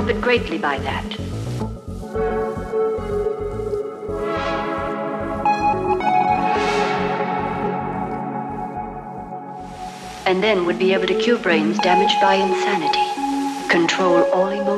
profit greatly by that. And then would be able to cure brains damaged by insanity, control all emotion.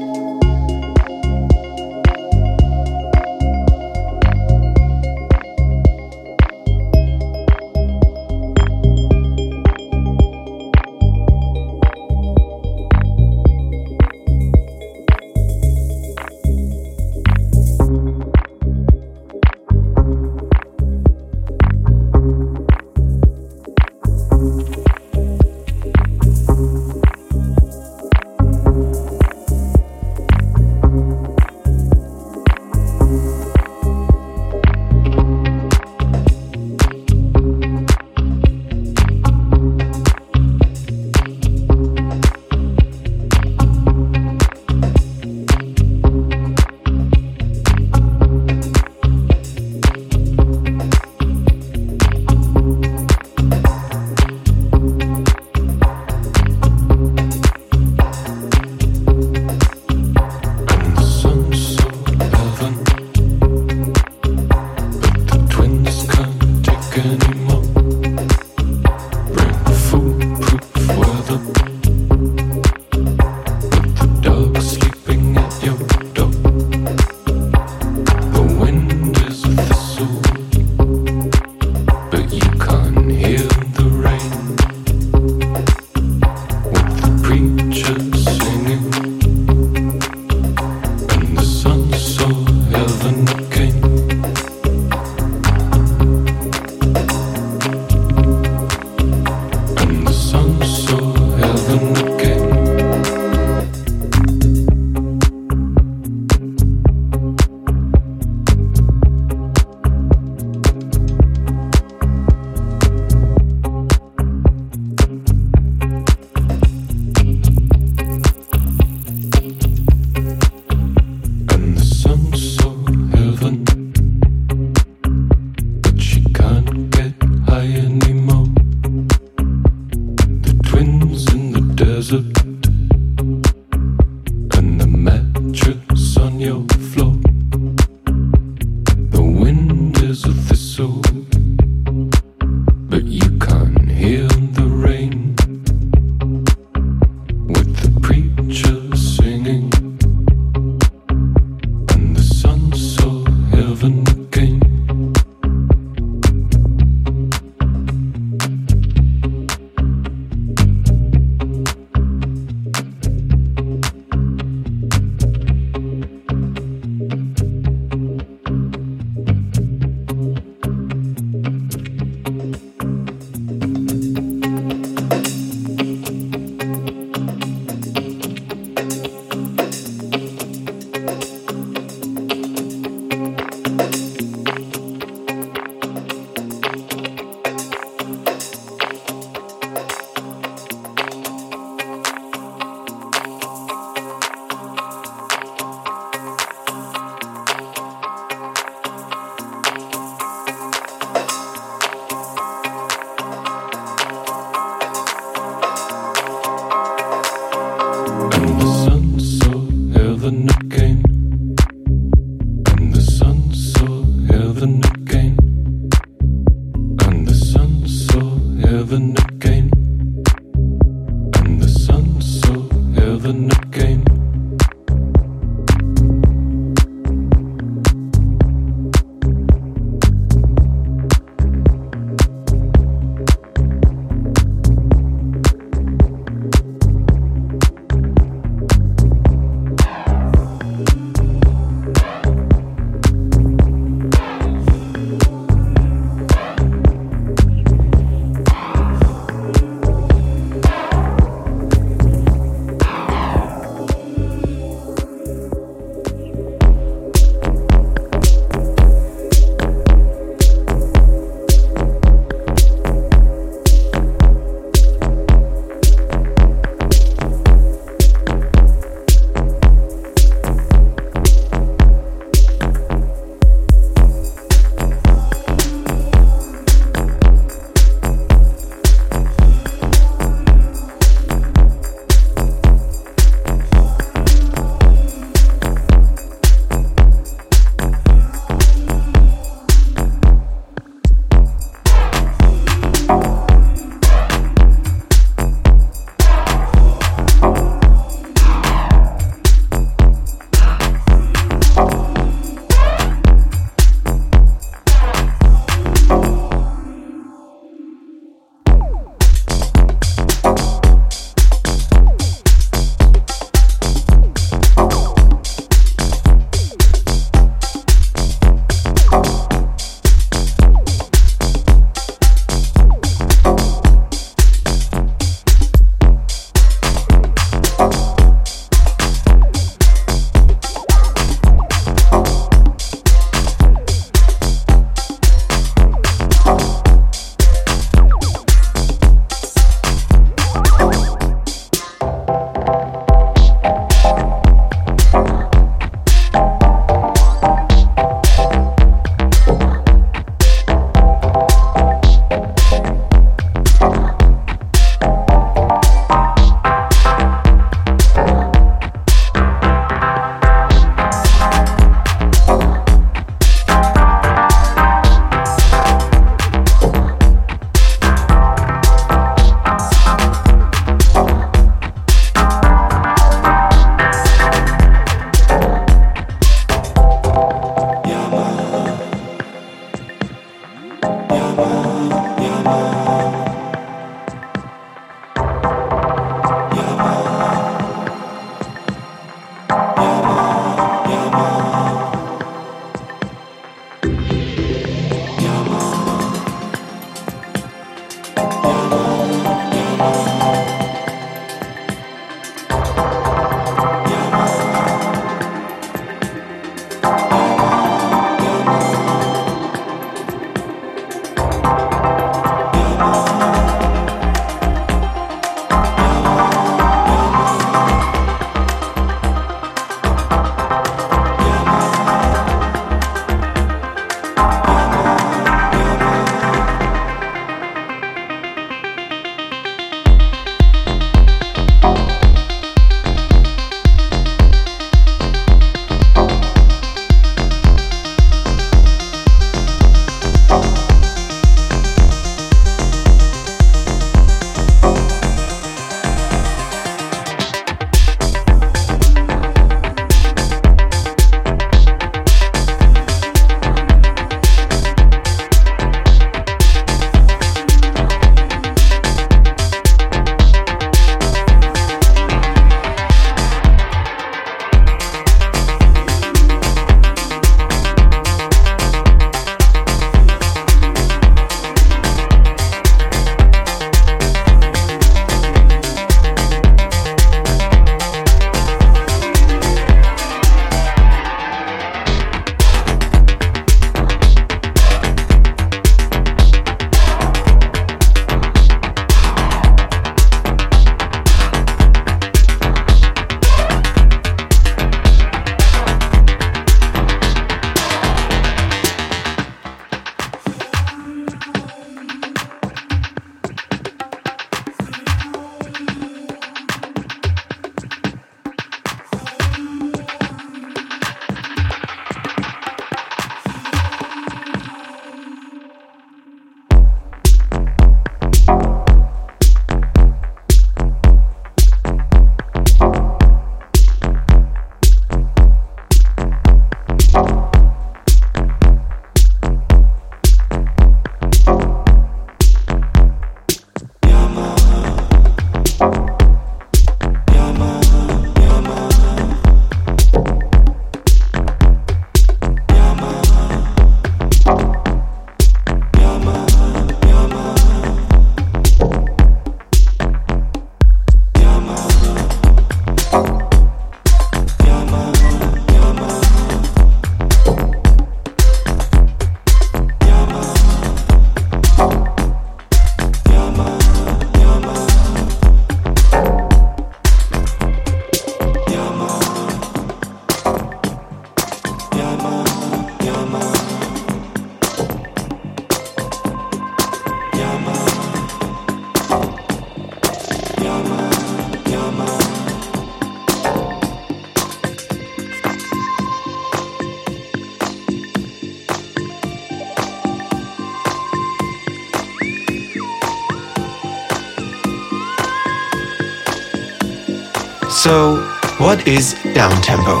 Downtempo?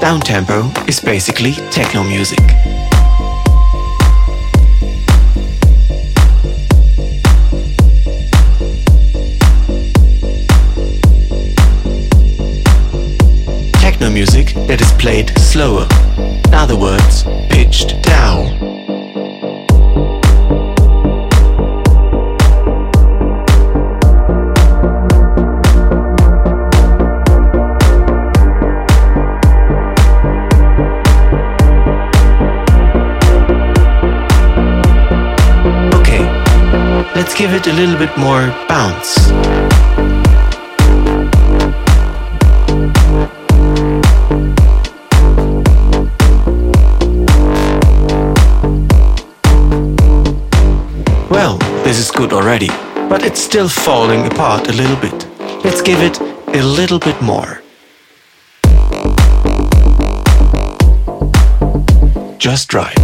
Downtempo is basically techno music. Techno music that is played slower. In other words, pitched down. Give it a little bit more bounce. Well, this is good already, but it's still falling apart a little bit. Let's give it a little bit more. Just right.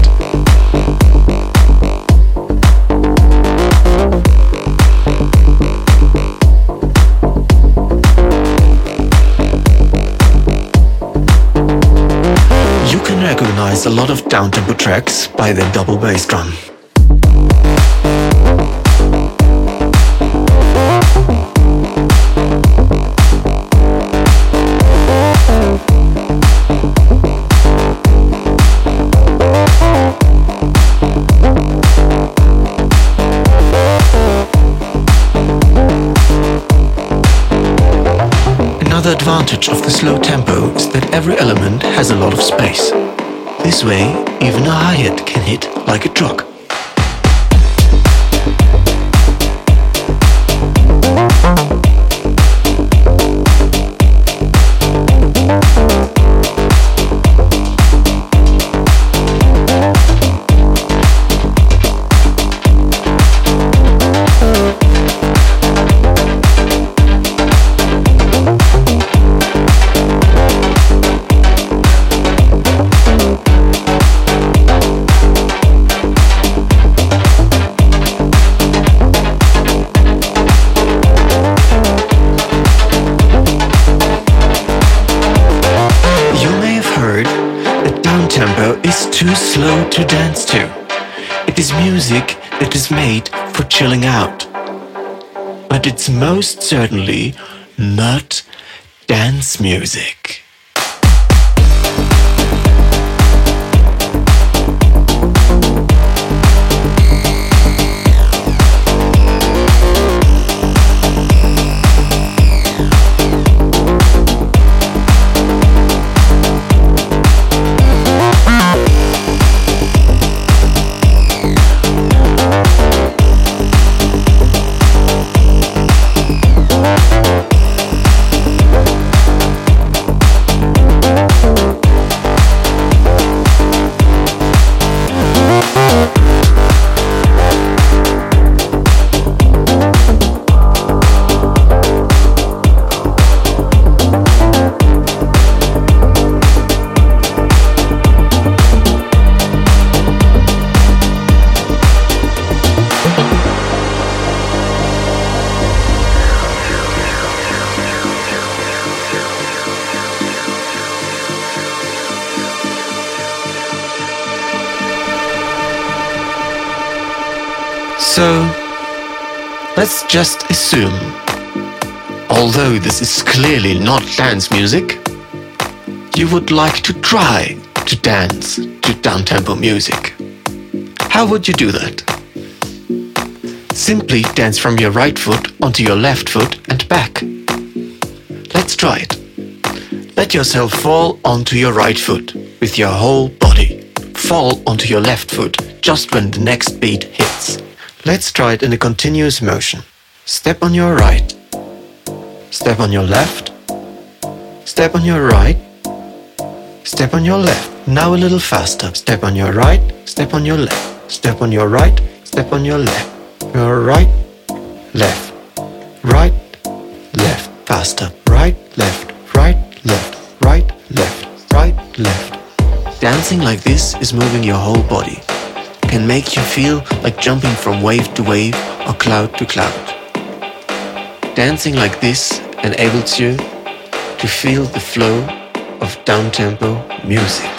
Recognize a lot of downtempo tracks by the double bass drum. Another advantage of the slow tempo is that every element has a lot of space. This way, even a hi-hat can hit like a truck. Too slow to dance to. It is music that is made for chilling out. But it's most certainly not dance music. Just assume, although this is clearly not dance music, you would like to try to dance to downtempo music. How would you do that? Simply dance from your right foot onto your left foot and back. Let's try it. Let yourself fall onto your right foot with your whole body. Fall onto your left foot just when the next beat hits. Let's try it in a continuous motion. Step on your right. Step on your left. Step on your right. Step on your left. Now a little faster. Step on your right. Step on your left. Step on your right. Step on your left. Your right. Left. Right. Left. Faster. Right. Left. Right. Left. Right. Left. Right. Left. Dancing like this is moving your whole body can make you feel like jumping from wave to wave or cloud to cloud. Dancing like this enables you to feel the flow of downtempo music.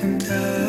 second time.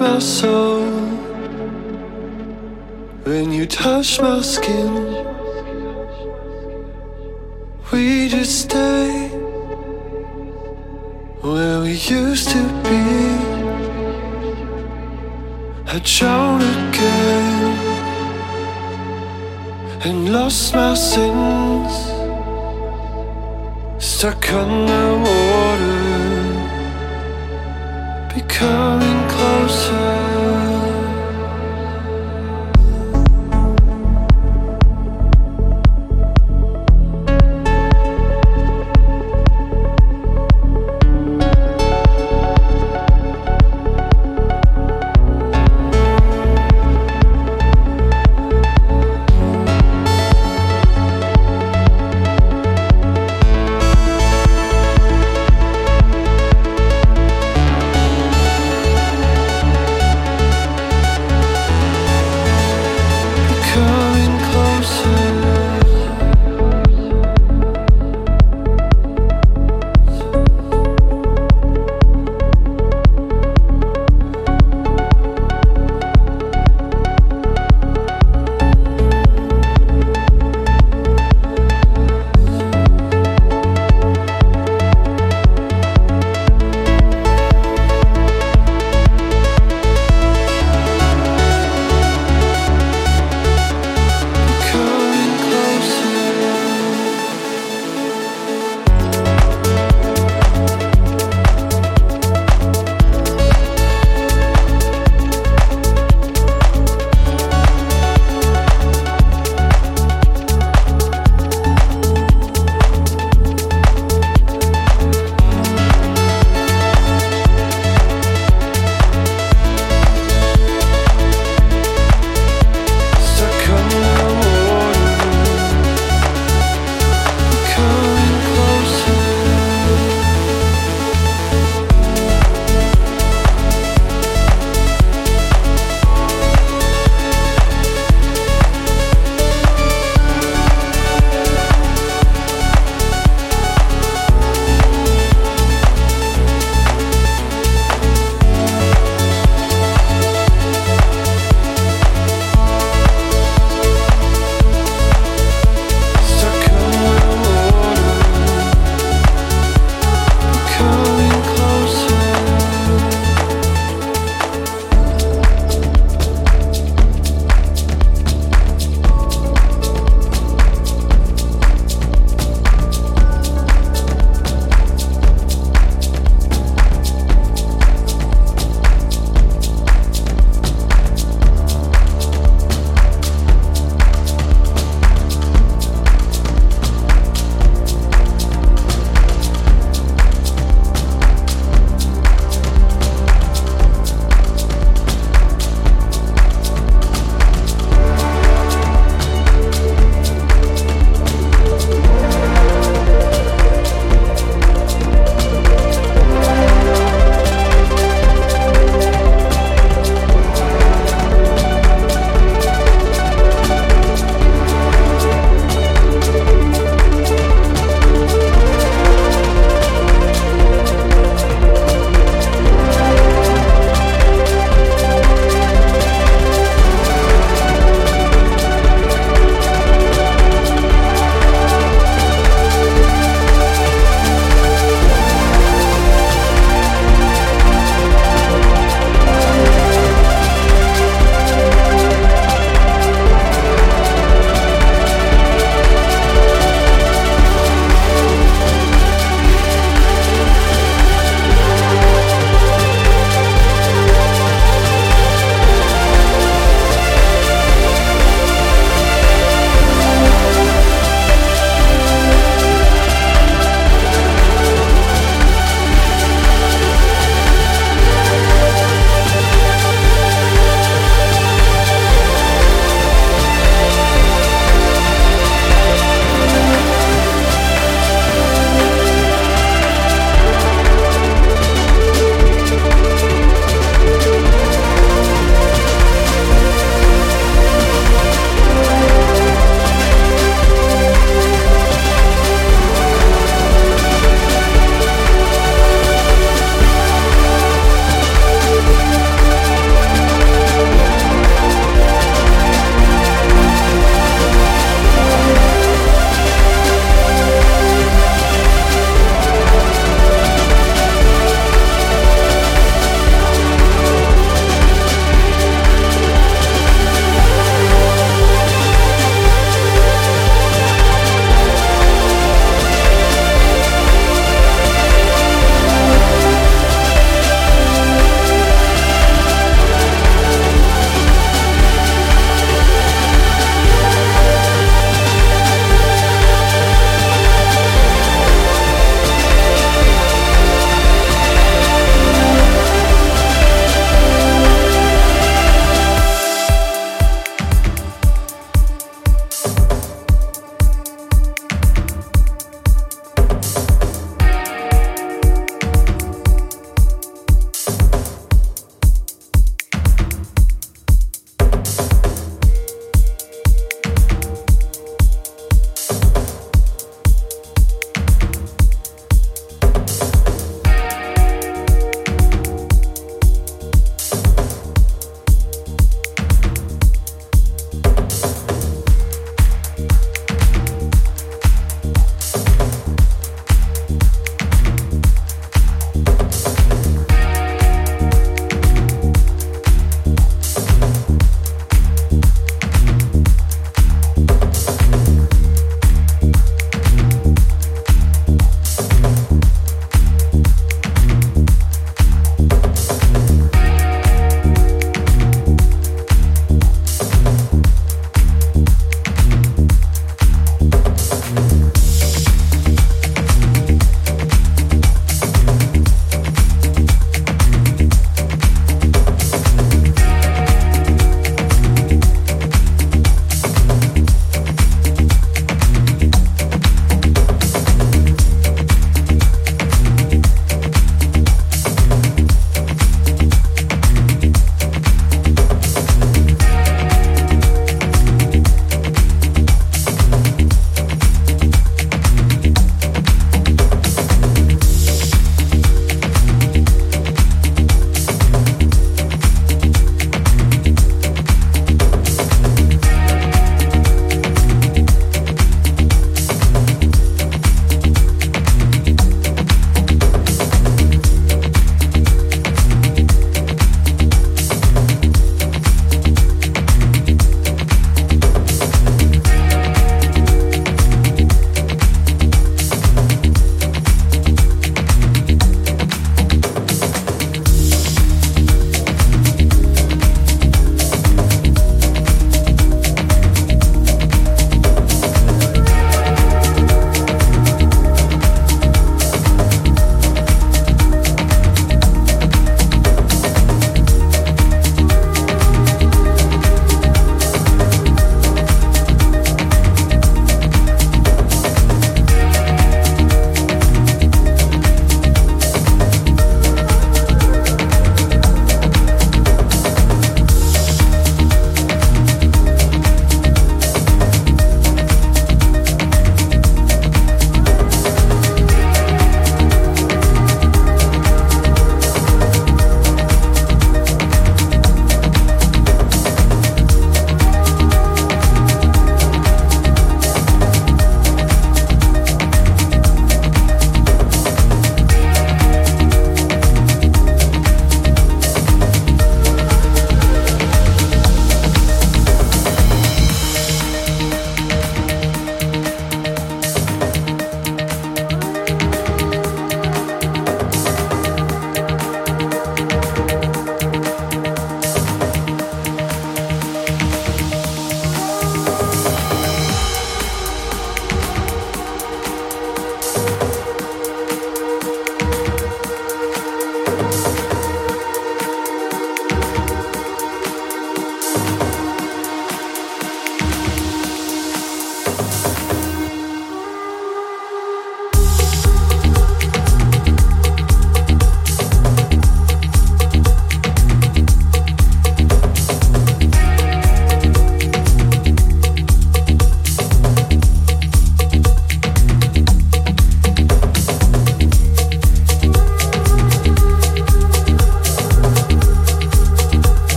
My soul, when you touch my skin, we just stay where we used to be. I drowned again and lost my sins, stuck underwater coming 谢。